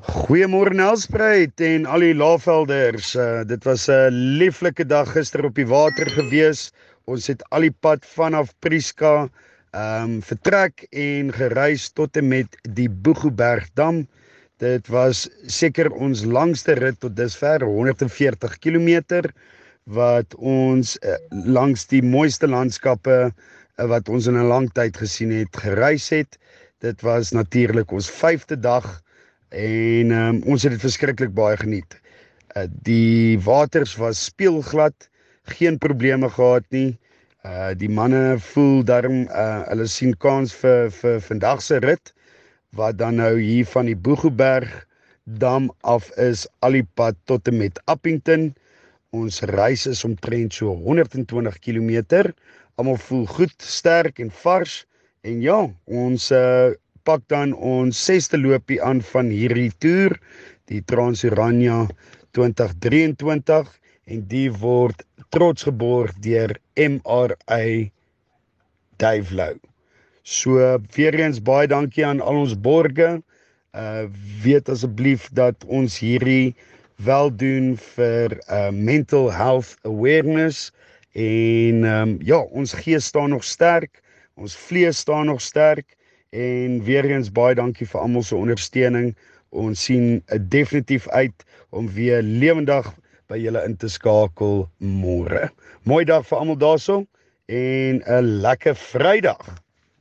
Goeiemôre Nelspruit en al die Laagvelders. Uh, dit was 'n lieflike dag gister op die water gewees. Ons het al die pad vanaf Prieska ehm um, vertrek en gereis tot en met die Boegoebergdam. Dit was seker ons langste rit tot dusver, 140 km wat ons uh, langs die mooiste landskappe uh, wat ons in 'n lang tyd gesien het, gereis het. Dit was natuurlik ons 5de dag en um, ons het dit verskriklik baie geniet. Uh, die waters was speelglad, geen probleme gehad nie. Uh die manne voel darm uh hulle sien kans vir vir vandag se rit wat dan nou hier van die Boegoeberg dam af is al die pad tot en met Appington. Ons reis is omtrent so 120 km. Almal voel goed, sterk en vars. En ja, ons uh pak dan ons sesde loopie aan van hierdie toer, die Transurania 2023 en die word trots geborg deur MRA Dave Lou. So weer eens baie dankie aan al ons borgers. Uh weet asseblief dat ons hierdie wel doen vir uh mental health awareness en um ja, ons gees staan nog sterk. Ons vlees staan nog sterk en weer eens baie dankie vir almal se ondersteuning. Ons sien definitief uit om weer lewendig by julle in te skakel môre. Mooi dag vir almal daarso en 'n lekker Vrydag.